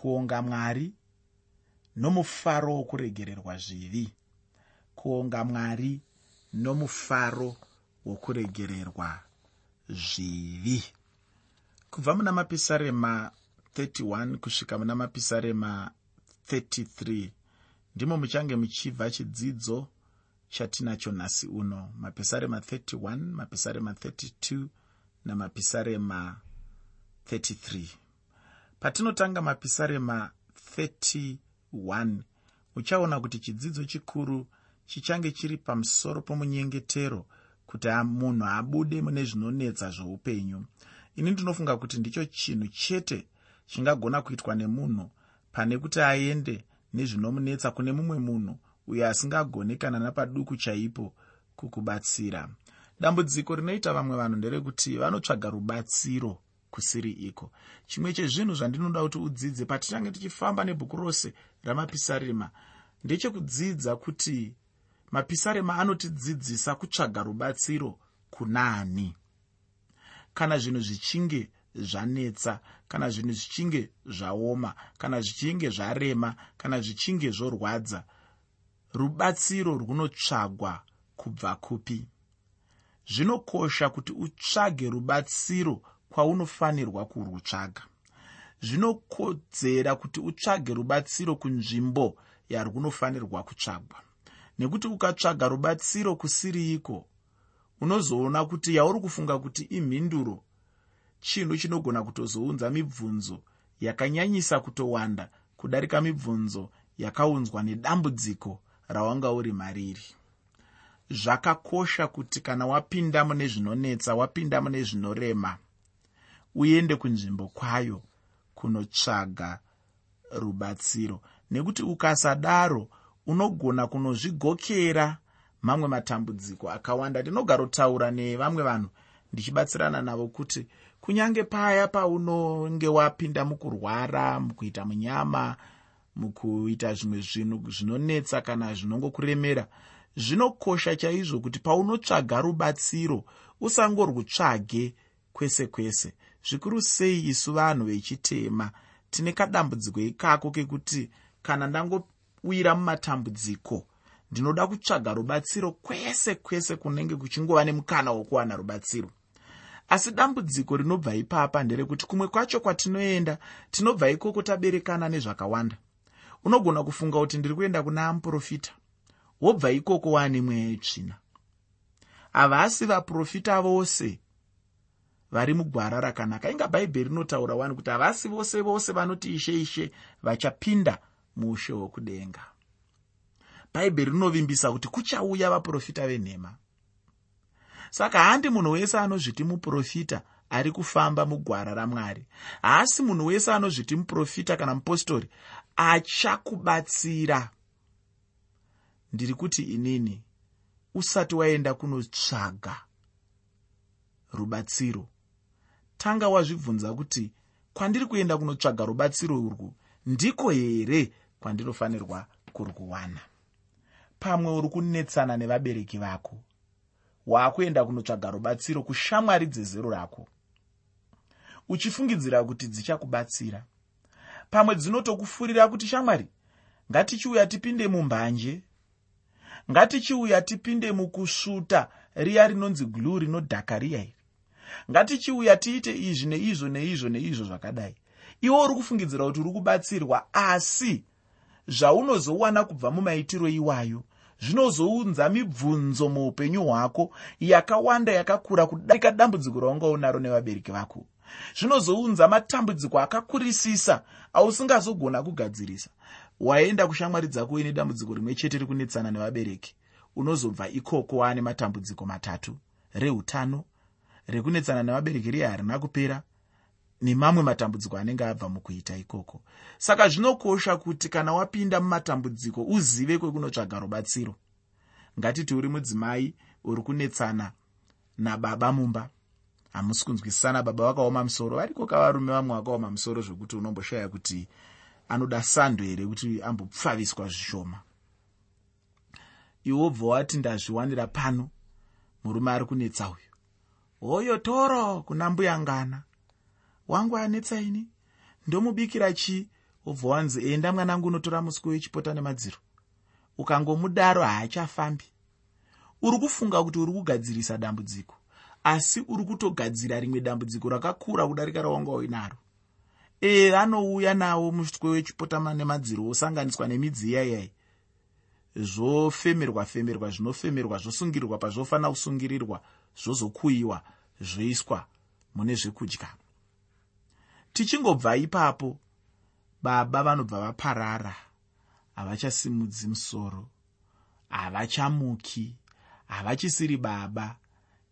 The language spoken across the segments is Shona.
kuonga mwari nomufaro wokuregererwa zvivi. Kuonga mwari nomufaro wokuregererwa zvivi. Kubva muna mapisarema 31 kusvika muna mapisarema 33 ndimo muchange muchibva chidzidzo chatinacho nhasi uno. Mapisarema 31 mapisarema 32 namapisarema 33 patinotanga mapisarema 31 uchaona kuti chidzidzo chikuru chichange chiri pamusoro pomunyengetero kuti munhu abude mune zvinonetsa zvoupenyu. Ini ndinofunga kuti ndicho chinhu chete chingagona kuitwa nemunhu pane kuti aende nezvinomunetsa kune mumwe munhu uyo asingagone kana napaduku chaipo kukubatsira. Dambudziko rinoita vamwe vanhu nderekuti vanotsvaga rubatsiro kusiri iko. Chimwe chezvinhu zvandinoda kuti udzidze patichange tichifamba nebhuku rose ramapisarema ndechekudzidza kuti mapisarema anotidzidzisa kutsvaga rubatsiro kunaani kana zvinhu zvichinge zvanetsa kana zvinhu zvichinge zvaoma kana zvichinge zvarema kana zvichinge zvorwadza rubatsiro runotsvagwa kubva kupi? Zvinokosha kuti utsvage rubatsiro kwaunofanirwa kurutsvaga. Zvinokodzera kuti utsvage rubatsiro kunzvimbo yarunofanirwa kutsvagwa. Nekuti ukatsvaga rubatsiro kusiri iko unozoona kuti yauri kufunga kuti imhinduro chinhu chinogona kutozounza mibvunzo yakanyanyisa kutowanda kudarika mibvunzo yakaunzwa nedambudziko rawanga uri mariri. Zvakakosha kuti kana wapinda mune zvinonetsa wapinda mune zvinorema uende kunzvimbo kwayo kunotsvaga rubatsiro. Nekuti ukasadaro unogona kunozvigokera mamwe matambudziko akawanda. Ndinogarotaura nevamwe vanhu ndichibatsirana navo kuti kunyange paya paunonge wapinda mukurwara mukuita munyama mukuita zvimwe zvinhu zvinonetsa kana zvinongokuremera zvinokosha chaizvo kuti paunotsvaga rubatsiro usangorwutsvage kwese kwese zvikuru sei isu vanhu vechitema? Tine kadambudziko ikako kekuti kana ndangowira mumatambudziko ndinoda kutsvaga rubatsiro kwese kwese kunenge kuchingova nemukana wokuwana rubatsiro. Asi dambudziko rinobva ipapa nderekuti kumwe kwacho kwatinoenda tinobva ikoko taberekana nezvakawanda. Unogona kufunga kuti ndiri kuenda kuna muprofita wobva ikoko waane mweya yetsvina. Havasi vaprofita vose vari mugwara rakanaka. Inga bhaibheri rinotaura wani kuti havasi vose vose vanoti ishe ishe vachapinda muushe hwokudenga bhaibheri rinovimbisa kuti kuchauya vaprofita venhema. Saka handi munhu wese anozviti muprofita ari kufamba mugwara ramwari. Haasi munhu wese anozviti muprofita kana mupostori achakubatsira. Ndiri kuti inini usati waenda kunotsvaga rubatsiro tanga wazvibvunza kuti kwandiri kuenda kunotsvaga rubatsiro urwu ndiko here kwandinofanirwa kurwuwana? Pamwe uri kunetsana nevabereki vako waakuenda kunotsvaga rubatsiro kushamwari dzezero rako uchifungidzira kuti dzichakubatsira. Pamwe dzinotokufurira kuti shamwari ngatichiuya tipinde mumbanje ngatichiuya tipinde mukusvuta riya rinonzi glu rinodhaka riya iri ngatichiuya tiite izvi neizvo neizvo neizvo zvakadai. Iwo uri kufungidzira kuti uri kubatsirwa asi zvaunozowana kubva mumaitiro iwayo zvinozounza mibvunzo muupenyu hwako yakawanda yakakura kudarika dambudziko raunga unaro nevabereki vako. Zvinozounza matambudziko akakurisisa ausingazogona kugadzirisa. Waenda kushamwari dzako uine dambudziko rimwe chete rikunetsana nevabereki. Unozobva ikoko waane matambudziko matatu. Reutano rekunetsana nevabereki riya harina kupera nemamwe matambudziko anenge abva mukuita ikoko. Saka zvinokosha kuti kana wapinda mumatambudziko uzive kwekunotsvaga rubatsiro. Ngatiti uri mudzimai uri kunetsana nababa mumba. Hamusi kunzwisisana baba vakaoma musoro variko kavarume vamwe vakaoma musoro zvokuti unomboshaya kuti anoda sando here kuti ambopfaviswa zvishoma. Iwobva wati ndazviwanira pano murume ari kunetsa uyu hoyo toro kuna mbuyangana. Wangu anetsaini ndomubikira chii wobva wanzi enda mwanangu unotora muswe wechipota nemadziro. Ukangomudaro haachafambi. Uri kufunga kuti uri kugadzirisa dambudziko asi uri kutogadzira rimwe dambudziko rakakura kudarika rawanga uinaro ee vanouya nawo muswe wechipotama nemadziro wosanganiswa nemidzi iyayai zvofemerwa femerwa zvinofemerwa zvosungirirwa pazvofanira kusungirirwa zvozokuyiwa zvoiswa mune zvekudya. Tichingobva ipapo baba vanobva vaparara havachasimudzi musoro havachamuki havachisiri baba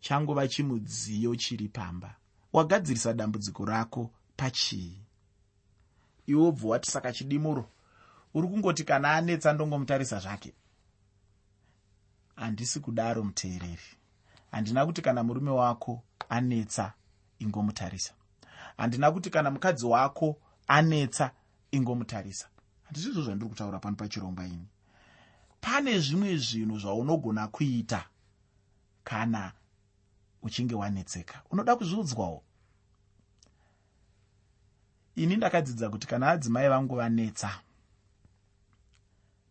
changova chimudziyo chiri pamba. Wagadzirisa dambudziko rako pachii? Iwe wobva wati saka chidimuro uri kungoti kana anetsa ndongomutarisa zvake handisi kudaro muteereri handina kuti kana murume wako anetsa ingomutarisa. Handina kuti kana mukadzi wako anetsa ingomutarisa. Handisizvo zvandiri kutaura pano pachirongwa ini. Pane zvimwe zvinhu zvaunogona kuita kana uchinge wanetseka. Unoda kuzviudzwawo? Ini ndakadzidza kuti kana adzimai vangu vanetsa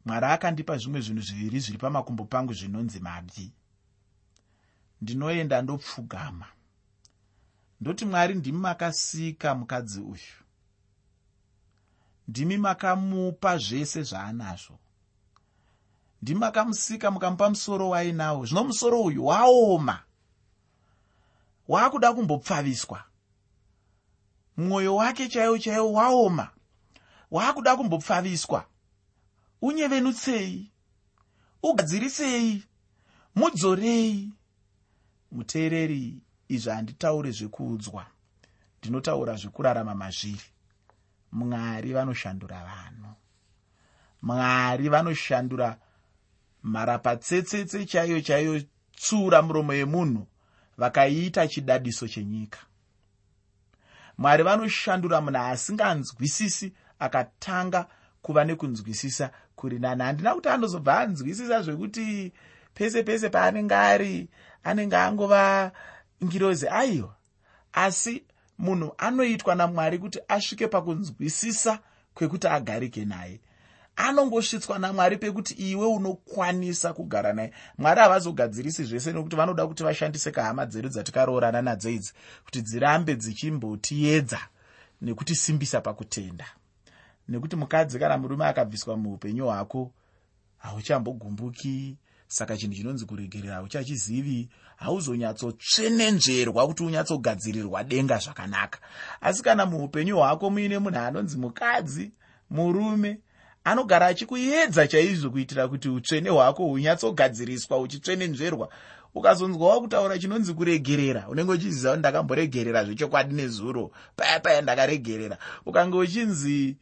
mwari akandipa zvimwe zvinhu zviviri zviri pamakumbo pangu zvinonzi mabvi ndinoenda ndopfugama. Ndoti mwari ndimi makasika mukadzi uyu. Ndimi makamupa zvese zvaanazvo. Ndimi makamusika mukamupa musoro wainawo. Zvino musoro uyu waoma. Waakuda kumbopfaviswa. Mwoyo wake chaiwo chaiwo waoma. Waakuda kumbopfaviswa. Unyevenutsei. Ugadzirisei. Mudzorei muteereri izvi handitaure zvekuudzwa. Ndinotaura zvekurarama mazviri. Mwari vanoshandura vanhu mwari vanoshandura mharapatsetsetse chaiyo chaiyo tsura muromo yemunhu vakaiita chidadiso chenyika. Mwari vanoshandura munhu asinganzwisisi akatanga kuva nekunzwisisa kuri nani. Handina kuti anozobva anzwisisa zvekuti pese pese paanenge ari anenge angova ngirozi aiwa. Asi munhu anoitwa namwari kuti asvike pakunzwisisa kwekuti agarike naye. Anongosvitswa namwari pekuti iwe unokwanisa kugara naye. Mwari havazogadzirisi zvese nekuti vanoda kuti vashandise kahama dzedu dzatikaroorana nadzo idzi kuti dzirambe dzichimbotiedza nekutisimbisa pakutenda. Nekuti mukadzi kana murume akabviswa muupenyu hwako hauchambogumbuki saka chinhu chinonzi kuregerera hauchachizivi hauzonyatsotsvenenzverwa kuti unyatsogadzirirwa denga zvakanaka. Asi kana muupenyu hwako muine munhu anonzi mukadzi murume anogara achikuedza chaizvo kuitira kuti utsvene hwako hunyatsogadziriswa uchitsvenenzverwa ukazonzwawo kutaura chinonzi kuregerera unenge uchiziva kuti ndakamboregerera zvechokwadi nezuro paya paya ndakaregerera ukange uchinzi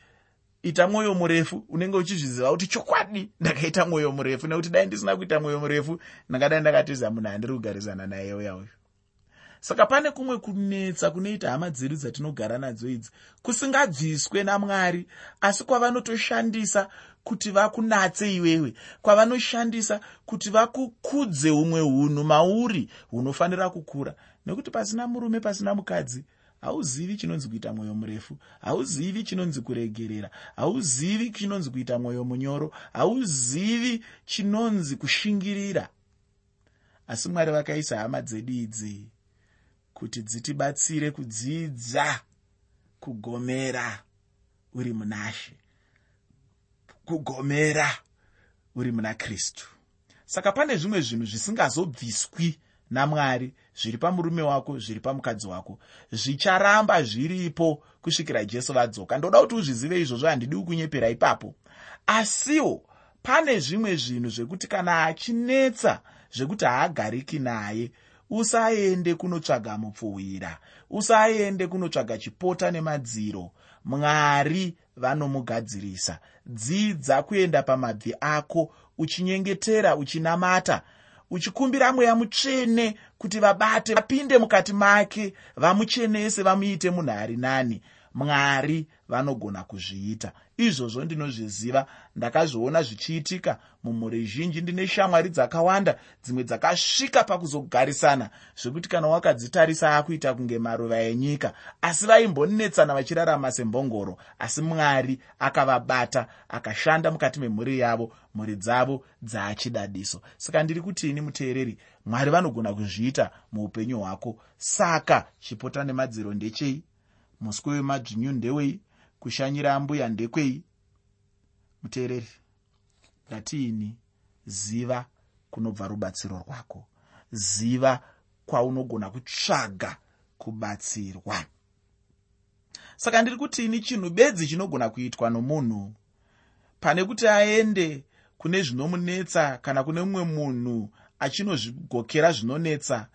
ita mwoyo murefu unenge uchizviziva kuti chokwadi ndakaita mwoyo murefu. Nekuti dai ndisina kuita mwoyo murefu ndingadai ndakatiza munhu andiri kugarisana naye uya uyu saka pane kumwe kunetsa kunoita hama dzedu dzatinogara nadzo idzi kusingabviswe namwari asi kwavanotoshandisa kuti vakunatse iwewe kwavanoshandisa kuti vakukudze humwe unhu mauri hunofanira kukura. Nekuti pasina murume pasina mukadzi hauzivi chinonzi kuita mwoyo murefu. Hauzivi chinonzi kuregerera. Hauzivi chinonzi kuita mwoyo munyoro. Hauzivi chinonzi kushingirira. Asi mwari vakaisa hama dzedu idzi kuti dzitibatsire kudzidza kugomera uri munashe kugomera uri muna kristu. Saka pane zvimwe zvinhu zvisingazobviswi namwari zviri pamurume wako zviri pamukadzi wako. Zvicharamba zviripo kusvikira jesu vadzoka. Ndoda kuti uzvizive izvozvo handidi kunyepera ipapo. Asiwo pane zvimwe zvinhu zvekuti kana achinetsa zvekuti haagariki naye usaende kunotsvaga mupfuwira. Usaende kunotsvaga chipota nemadziro. Mwari vanomugadzirisa. Dzidza kuenda pamabvi ako uchinyengetera uchinamata uchikumbira mweya mutsvene kuti vabate vapinde mukati make vamuchenese vamuite munhu ari nani. Mwari vanogona kuzviita izvozvo ndinozviziva ndakazviona zvichiitika. Mumhuri zhinji ndine shamwari dzakawanda dzimwe dzakasvika pakuzogarisana zvekuti kana wakadzitarisa akuita kunge maruva enyika. Asi vaimbonetsana vachirarama sembongoro asi mwari akavabata akashanda mukati memhuri yavo. Mhuri dzavo dzaachidadiso saka ndiri kuti ini muteereri mwari vanogona kuzviita muupenyu hwako. Saka chipota nemadziro ndechei? Muswe wemadzvinyu ndewei kushanyira ambuya ndekwei? Muteereri ngatiini? Ziva kunobva rubatsiro rwako. Ziva kwaunogona kutsvaga kubatsirwa. Saka ndiri kuti ini chinhu bedzi chinogona kuitwa nomunhu? Pane kuti aende kune zvinomunetsa kana kune mumwe munhu achinozvigokera zvinonetsa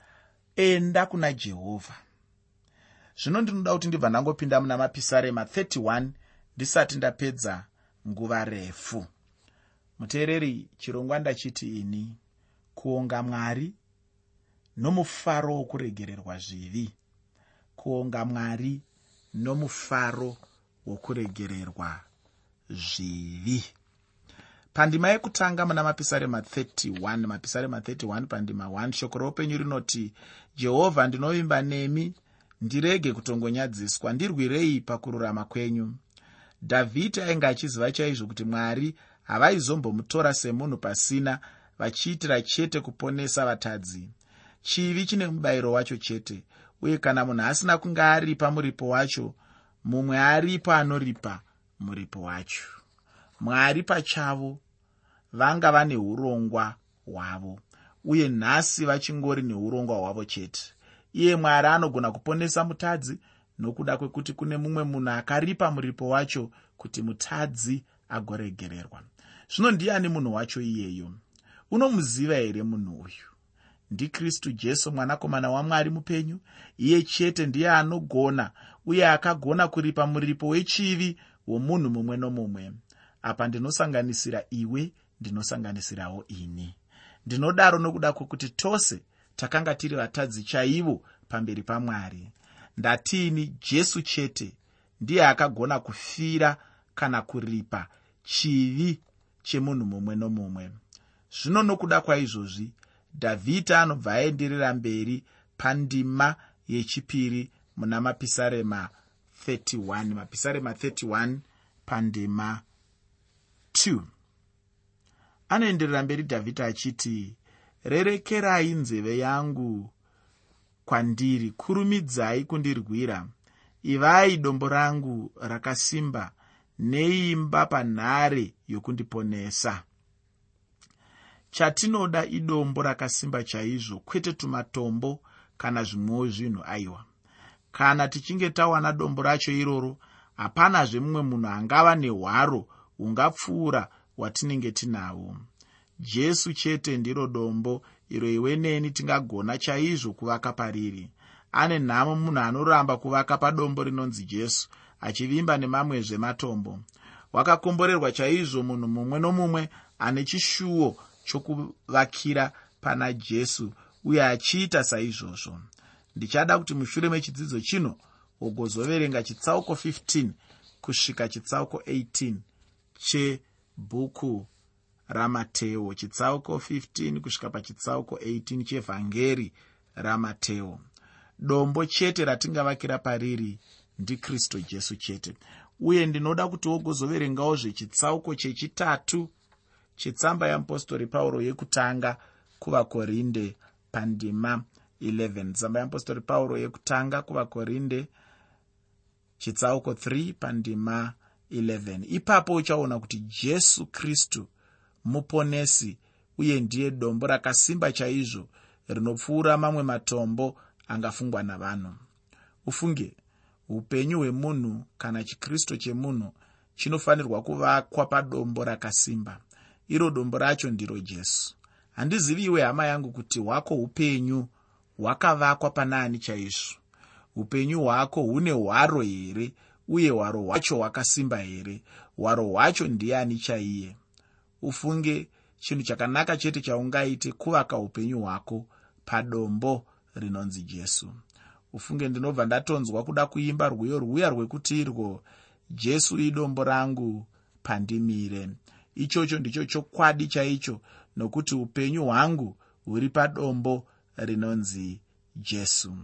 enda kuna jehovha zvino ndinoda kuti ndibva ndangopinda muna mapisarema 31 ndisati ndapedza nguva refu. Muteereri chirongwa ndachiti ini kuonga mwari nomufaro wokuregererwa zvivi. Kuonga mwari nomufaro wokuregererwa zvivi. Pandima yekutanga muna mapisarema 31 mapisarema 31 pandima 1 shoko roupenyu rinoti jehovha ndinovimba nemi ndirege kutongonyadziswa ndirwirei pakururama kwenyu. Dhavhidhi ainge achiziva chaizvo kuti mwari havaizombomutora semunhu pasina vachiitira chete kuponesa vatadzi. Chivi chine mubayiro wacho chete uye kana munhu asina kunge aripa muripo wacho mumwe aripo anoripa muripo wacho. Mwari pachavo vanga vane urongwa hwavo uye nhasi vachingori neurongwa hwavo chete iye mwari anogona kuponesa mutadzi nokuda kwekuti kune mumwe munhu akaripa muripo wacho kuti mutadzi agoregererwa. Zvino ndiani munhu wacho iyeyo? Unomuziva here munhu uyu? Ndikristu jesu mwanakomana wamwari mupenyu. Iye chete ndiye anogona uye akagona kuripa muripo wechivi womunhu mumwe nomumwe. Apa ndinosanganisira iwe ndinosanganisirawo ini. Ndinodaro nokuda kwekuti tose takanga tiri vatadzi chaivo pamberi pamwari. Ndatiini jesu chete ndiye akagona kufira kana kuripa chivi chemunhu mumwe nomumwe. Zvino nokuda kwaizvozvi dhavhidha anobva aenderera mberi pandima yechipiri muna mapisarema 31 mapisarema 31 pandima 2 anoenderera mberi dhavhidha achiti rerekerai nzeve yangu kwandiri kurumidzai kundirwira. Ivai dombo rangu rakasimba neimba panhare yokundiponesa. Chatinoda idombo rakasimba chaizvo kwete tumatombo kana zvimwewo zvinhu aiwa. Kana tichinge tawana dombo racho iroro hapanazve mumwe munhu angava nehwaro hungapfuura hwatinenge tinahwo jesu chete ndiro dombo iro iwe neni tingagona chaizvo kuvaka pariri. Ane nhamo munhu anoramba kuvaka padombo rinonzi jesu achivimba nemamwezve matombo. Wakakomborerwa chaizvo munhu mumwe nomumwe ane chishuwo chokuvakira pana jesu uye achiita saizvozvo. Ndichada kuti mushure mechidzidzo chino ugozoverenga chitsauko 15 kusvika chitsauko 18 chebhuku ramateo. Chitsauko 15 kusvika pachitsauko 18 chevhangeri ramateo. Dombo chete ratingavakira pariri ndikristu jesu chete. Uye ndinoda kuti wogozoverengawo zvechitsauko chechitatu chetsamba yeapostori pauro yekutanga kuvakorinde pandima 11 tsamba yeapostori pauro yekutanga kuvakorinde chitsauko 3 pandima 11 ipapo uchaona kuti jesu kristu muponesi uye ndiye dombo rakasimba chaizvo rinopfuura mamwe matombo angafungwa navanhu. Ufunge upenyu hwemunhu kana chikristu chemunhu chinofanirwa kuvakwa padombo rakasimba. Iro dombo racho ndiro jesu. Handizivi iwe hama yangu kuti hwako upenyu hwakavakwa pana ani chaizvo? Upenyu hwako hune hwaro here uye hwaro hwacho hwakasimba here? Hwaro hwacho ndiani chaiye ufunge chinhu chakanaka chete chaungaite kuvaka upenyu hwako padombo rinonzi jesu. Ufunge ndinobva ndatonzwa kuda kuimba rwiyo rwuya rwekuti irwo jesu idombo rangu pandimire. Ichocho ndicho chokwadi chaicho nokuti upenyu hwangu huri padombo rinonzi jesu.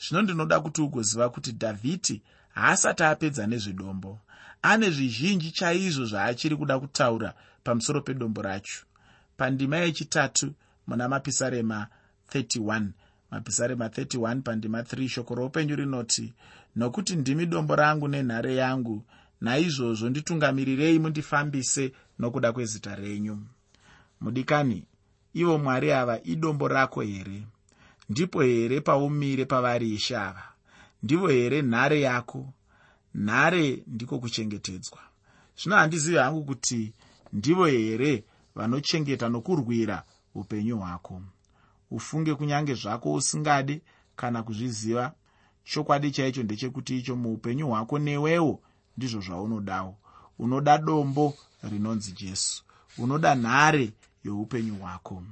Zvino ndinoda kuti ugoziva kuti dhavhidhi haasati apedza nezvedombo. Ane zvizhinji chaizvo zvaachiri kuda kutaura pamusoro pedombo racho. Pandima yechitatu muna mapisarema 31 mapisarema 31 pandima 3 shoko roupenyu rinoti nokuti ndimi dombo rangu nenhare yangu naizvozvo nditungamirirei mundifambise nokuda kwezita renyu. Mudikani ivo mwari ava idombo rako here? Ndipo here paumire pavari ishe ava ndivo here nhare yako? Nhare ndiko kuchengetedzwa. Zvino handizivi hangu kuti ndivo here vanochengeta nokurwira upenyu hwako? Ufunge kunyange zvako usingade kana kuzviziva. Chokwadi chaicho ndechekuti icho muupenyu hwako newewo ndizvo zvaunodawo. Unoda dombo rinonzi jesu. Unoda nhare youpenyu hwako.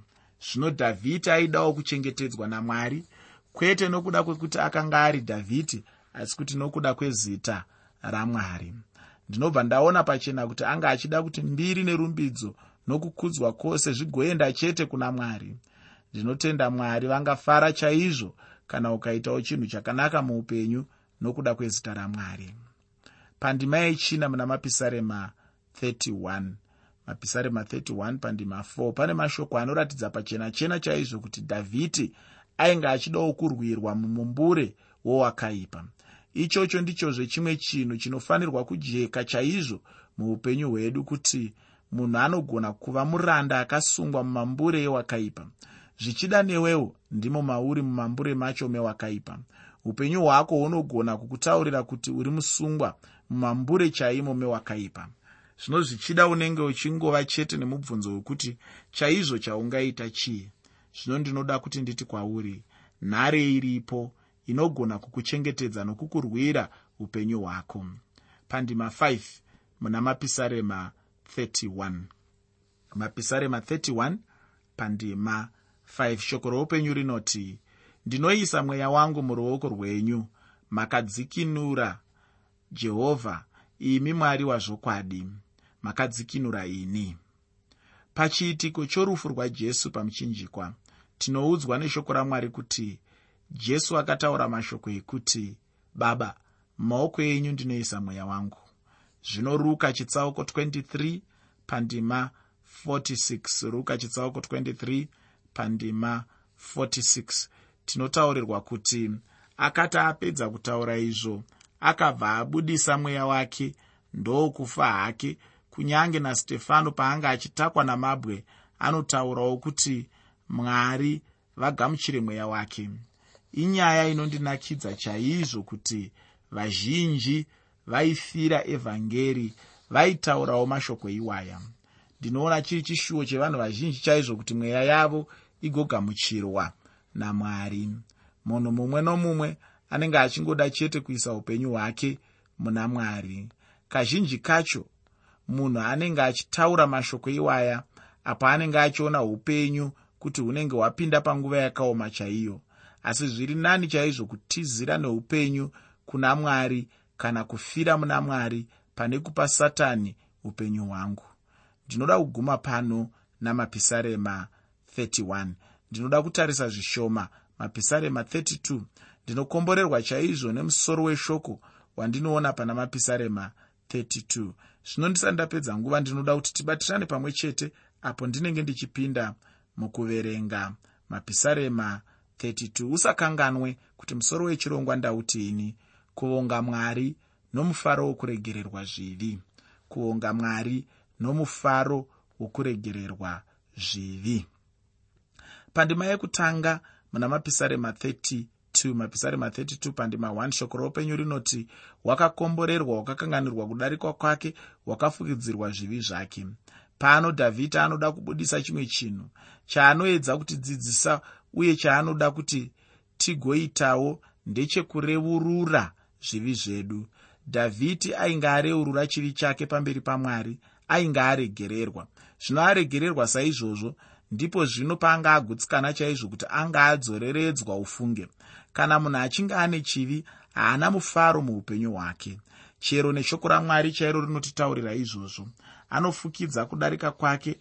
Zvino dhavhidhi aidawo kuchengetedzwa namwari kwete nokuda kwekuti akanga ari dhavhidhi asi kuti nokuda kwezita ramwari ndinobva ndaona pachena kuti anga achida kuti mbiri nerumbidzo nokukudzwa kwose zvigoenda chete kuna mwari. Ndinotenda mwari vangafara chaizvo kana ukaitawo chinhu chakanaka muupenyu nokuda kwezita ramwari. Pandima yechina muna mapisarema 31 mapisarema 31 pandima 4 pane mashoko anoratidza pachena chena chaizvo kuti dhavhidhi ainge achidawo kurwirwa mumumbure wowakaipa ichocho ndichozve chimwe chinhu chinofanirwa kujeka chaizvo muupenyu hwedu kuti munhu anogona kuva muranda akasungwa mumambure ewakaipa. Zvichida newewo ndimo mauri mumambure macho mewakaipa. Upenyu hwako hunogona kukutaurira kuti uri musungwa mumambure chaimo mewakaipa. Zvino zvichida unenge uchingova chete nemubvunzo wekuti chaizvo chaungaita chii? Zvino ndinoda kuti nditi kwauri nhare iripo inogona kukuchengetedza nokukurwira upenyu hwako. Pandima 5 muna mapisarema 31 mapisarema 31 pandima 5 shoko roupenyu rinoti ndinoisa mweya wangu muruoko rwenyu makadzikinura jehovha imi mwari wazvokwadi makadzikinura ini. Pachiitiko chorufu rwajesu pamuchinjikwa? Tinoudzwa neshoko ramwari kuti jesu akataura mashoko ekuti baba mumaoko enyu ndinoisa mweya wangu. Zvino ruka chitsauko 23 pandima 46 ruka chitsauko 23 pandima 46 tinotaurirwa kuti akati apedza kutaura izvo akabva abudisa mweya wake ndokufa hake kunyange nastefano paanga achitakwa namabwe anotaurawo kuti mwari vagamuchire mweya wake inyaya inondinakidza chaizvo kuti vazhinji vaifira evhangeri vaitaurawo mashoko iwaya. Ndinoona chiri chishuwo chevanhu vazhinji chaizvo kuti mweya yavo igogamuchirwa namwari. Munhu mumwe nomumwe anenge achingoda chete kuisa upenyu hwake muna mwari. Kazhinji kacho munhu anenge achitaura mashoko iwaya apo anenge achiona upenyu kuti hunenge hwapinda panguva yakaoma chaiyo asi zviri nani chaizvo kutizira neupenyu kuna mwari kana kufira muna mwari pane kupa satani upenyu hwangu. Ndinoda kuguma pano namapisarema 31 ndinoda kutarisa zvishoma mapisarema 32 ndinokomborerwa chaizvo nemusoro weshoko wandinoona pana mapisarema 32 zvino ndisati ndapedza nguva ndinoda kuti tibatirane pamwe chete apo ndinenge ndichipinda mukuverenga mapisarema 32 usakanganwe kuti musoro wechirongwa ndautini kuvonga mwari nomufaro wokuregererwa zvivi. Kuvonga mwari nomufaro wokuregererwa zvivi. Pandima yekutanga muna mapisarema 32 mapisarema 32 pandima 1 shoko roupenyu rinoti hwakakomborerwa hwakakanganirwa kudarikwa kwake hwakafukidzirwa zvivi zvake. Pano dhavhidhi anoda kubudisa chimwe chinhu chaanoedza kutidzidzisa uye chaanoda kuti tigoitawo ndechekureurura zvivi zvedu. Dhavhidhi ainge areurura chivi chake pamberi pamwari ainge aregererwa. Zvino aregererwa saizvozvo ndipo zvino paanga agutsikana chaizvo kuti anga adzoreredzwa ufunge. Kana munhu achinge ane chivi haana mufaro muupenyu hwake. Chero neshoko ramwari chairo rinotitaurira izvozvo. Anofukidza kudarika kwake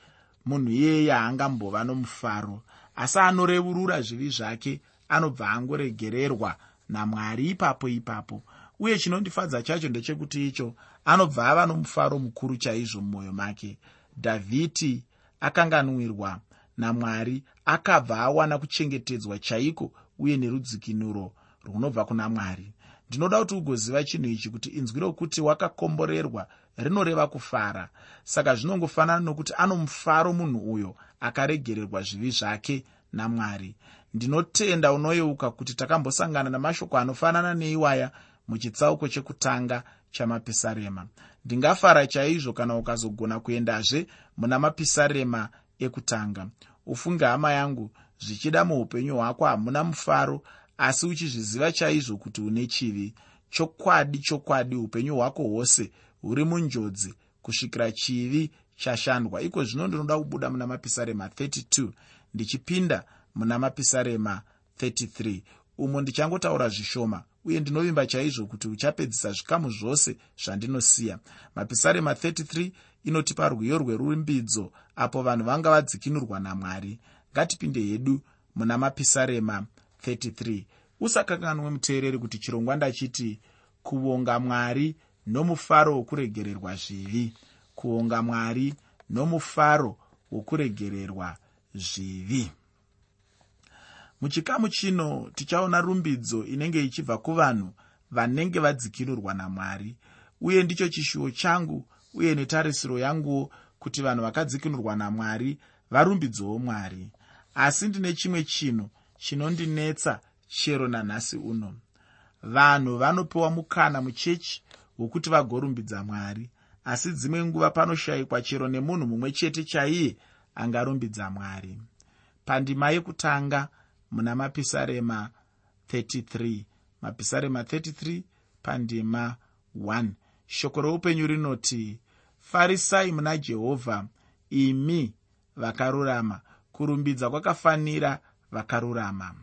munhu iyeye haangambova nomufaro. Asi anorevurura zvivi zvake anobva angoregererwa namwari ipapo ipapo. Uye chinondifadza chacho ndechekuti icho anobva ava nomufaro mukuru chaizvo mumwoyo make. Dhavhidi akanganwirwa namwari akabva awana kuchengetedzwa chaiko uye nerudzikinuro runobva kuna mwari. Ndinoda kuti ugoziva chinhu ichi kuti inzwi rokuti wakakomborerwa rinoreva kufara. Saka zvinongofanana nokuti ano mufaro munhu uyo akaregererwa zvivi zvake namwari. Ndinotenda unoyeuka kuti takambosangana namashoko anofanana neiwaya muchitsauko chekutanga chamapisarema. Ndingafara chaizvo kana ukazogona kuendazve muna mapisarema ekutanga. Ufunge hama yangu zvichida muupenyu hwako hamuna mufaro asi uchizviziva chaizvo kuti une chivi. Chokwadi chokwadi upenyu hwako hwose huri munjodzi kusvikira chivi chashandwa. Iko zvino ndinoda kubuda muna mapisarema 32 ndichipinda muna mapisarema 33 umo ndichangotaura zvishoma uye ndinovimba chaizvo kuti uchapedzisa zvikamu zvose zvandinosiya. Mapisarema 33 inotipa rwiyo rwerumbidzo apo vanhu vanga vadzikinurwa namwari. Ngatipinde hedu muna mapisarema 33 usakanganwe muteereri kuti chirongwa ndachiti kuvonga mwari nomufaro wokuregererwa zvivi kuonga mwari nomufaro wokuregererwa zvivi. Muchikamu chino tichaona rumbidzo inenge ichibva kuvanhu vanenge vadzikinurwa namwari uye ndicho chishuwo changu uye netarisiro yanguwo kuti vanhu vakadzikinurwa namwari varumbidzowo mwari. Asi ndine chimwe chinhu chinondinetsa chero nanhasi uno. Vanhu vanopiwa mukana muchechi hwokuti vagorumbidza mwari. Asi dzimwe nguva panoshayikwa chero nemunhu mumwe chete chaiye angarumbidza mwari. Pandima yekutanga muna mapisarema 33 mapisarema 33 pandima 1 shoko roupenyu rinoti farisai muna jehovha imi vakarurama. Kurumbidza kwakafanira vakarurama.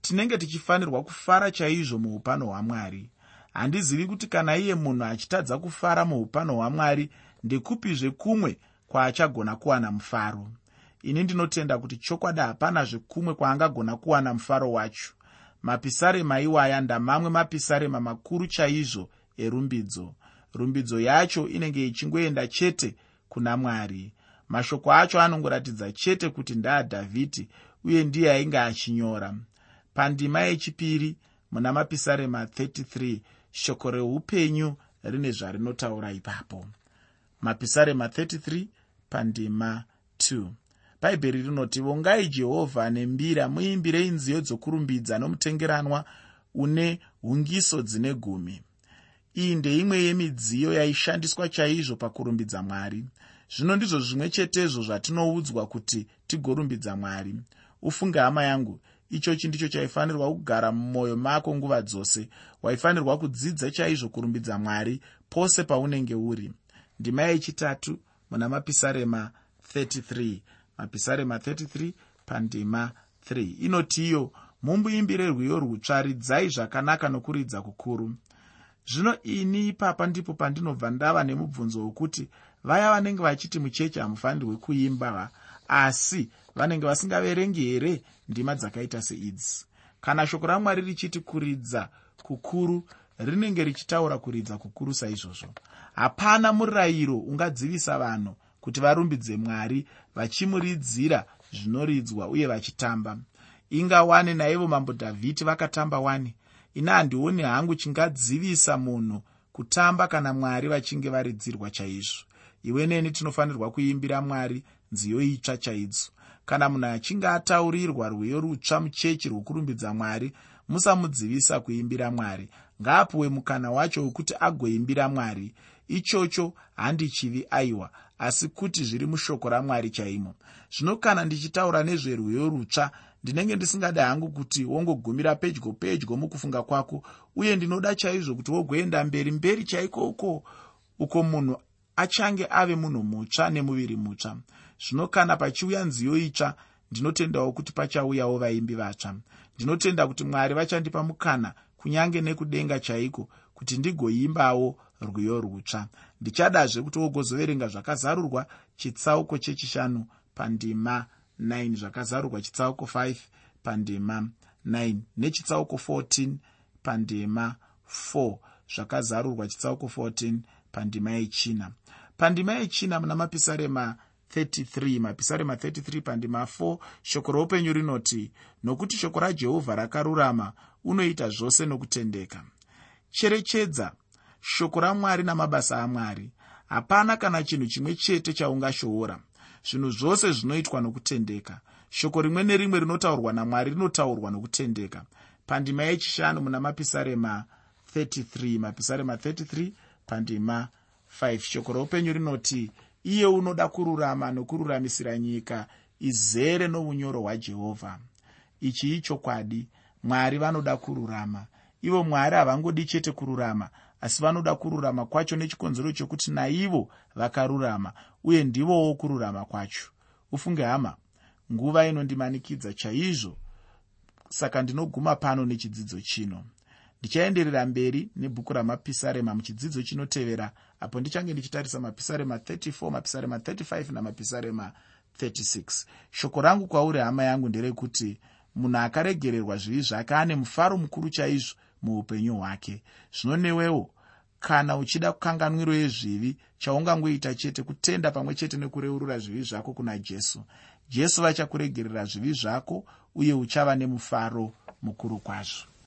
Tinenge tichifanirwa kufara chaizvo muupano hwamwari handizivi kuti kana iye munhu achitadza kufara muupano hwamwari ndekupizve kumwe kwaachagona kuwana mufaro. Ini ndinotenda kuti chokwadi hapana zvekumwe kwaangagona kuwana mufaro wacho. Mapisarema iwaya ndamamwe mapisarema makuru chaizvo erumbidzo. Rumbidzo yacho inenge ichingoenda chete kuna mwari. Mashoko acho anongoratidza chete kuti ndaadhavhidhi uye ndiye ainge achinyora. Pandima yechipiri muna mapisarema 33 shoko reupenyu rine zvarinotaura ipapo. Mapisarema 33 pandima 2 bhaibheri rinoti vongai jehovha nembira muimbirei nziyo dzokurumbidza nomutengeranwa une hungiso dzine gumi. Iyi ndeimwe yemidziyo yaishandiswa chaizvo pakurumbidza mwari. Zvino ndizvo zvimwe chetezvo zvatinoudzwa kuti tigorumbidza mwari. Ufunge hama yangu ichochi ndicho chaifanirwa kugara mumwoyo mako nguva dzose. Waifanirwa kudzidza chaizvo kurumbidza mwari pose paunenge uri. Ndima yechitatu muna mapisarema 33 mapisarema 33 pandima 3 inotiyo mumbuimbire rwiyo rwutsva ridzai zvakanaka nokuridza kukuru. Zvino ini ipapa ndipo pandinobva ndava nemubvunzo wokuti vaya vanenge vachiti muchechi hamufanirwe kuimba asi vanenge vasingaverengi here ndima dzakaita seidzi kana shoko ramwari richiti kuridza kukuru rinenge richitaura kuridza kukuru saizvozvo. Hapana murayiro ungadzivisa vanhu kuti varumbidze mwari vachimuridzira zvinoridzwa uye vachitamba. Inga wani naivo mambo dhavhidi vakatamba wani. Ina handioni hangu chingadzivisa munhu kutamba kana mwari vachinge varidzirwa chaizvo. Iwe neni tinofanirwa kuimbira mwari nziyo itsva chaidzo kana munhu achinge ataurirwa rwiyo rutsva muchechi rwokurumbidza mwari musamudzivisa kuimbira mwari. Ngaapiwe mukana wacho wekuti agoimbira mwari. Ichocho handi chivi aiwa asi kuti zviri mushoko ramwari chaimo. Zvino kana ndichitaura nezverwiyo rutsva ndinenge ndisingadi hangu kuti wongogumira pedyo pedyo mukufunga kwako uye ndinoda chaizvo kuti wogoenda mberi mberi chaiko uko uko munhu achange ave munhu mutsva nemuviri mutsva zvino kana pachiuya nziyo itsva ndinotendawo kuti pachauyawo vaimbi vatsva. Ndinotenda kuti mwari vachandipa mukana kunyange nekudenga chaiko kuti ndigoimbawo rwiyo rutsva. Ndichadazve kuti wogozoverenga zvakazarurwa chitsauko chechishanu pandima 9 zvakazarurwa chitsauko 5 pandima 9 nechitsauko 14 pandima 4 zvakazarurwa chitsauko 14 pandima yechina. Pandima yechina muna mapisarema 33 mapisarema 33 pandima 4 shoko roupenyu rinoti nokuti shoko rajehovha rakarurama unoita zvose nokutendeka. Cherechedza shoko ramwari namabasa amwari hapana kana chinhu chimwe chete chaungashoora zvinhu zvose zvinoitwa nokutendeka. Shoko rimwe nerimwe rinotaurwa namwari rinotaurwa nokutendeka. Pandima yechishanu muna mapisarema 33 mapisarema 33 pandima 5 shoko roupenyu rinoti iye unoda kururama nokururamisira nyika izere nounyoro hwajehovha ichi ichokwadi mwari vanoda kururama. Ivo mwari havangodi chete kururama asi vanoda kururama kwacho nechikonzero chokuti naivo vakarurama uye ndivowo kururama kwacho. Ufunge hama nguva inondimanikidza chaizvo saka ndinoguma pano nechidzidzo chino. Ndichaenderera mberi nebhuku ramapisarema muchidzidzo chinotevera apo ndichange ndichitarisa mapisarema 34 mapisarema 35 namapisarema 36 shoko rangu kwauri hama yangu nderekuti munhu akaregererwa zvivi zvake ane mufaro mukuru chaizvo muupenyu hwake. Zvino newewo kana uchida kukanganwiro yezvivi chaungangoita chete kutenda pamwe chete nekureurura zvivi zvako kuna jesu. Jesu vachakuregerera zvivi zvako uye uchava nemufaro mukuru kwazvo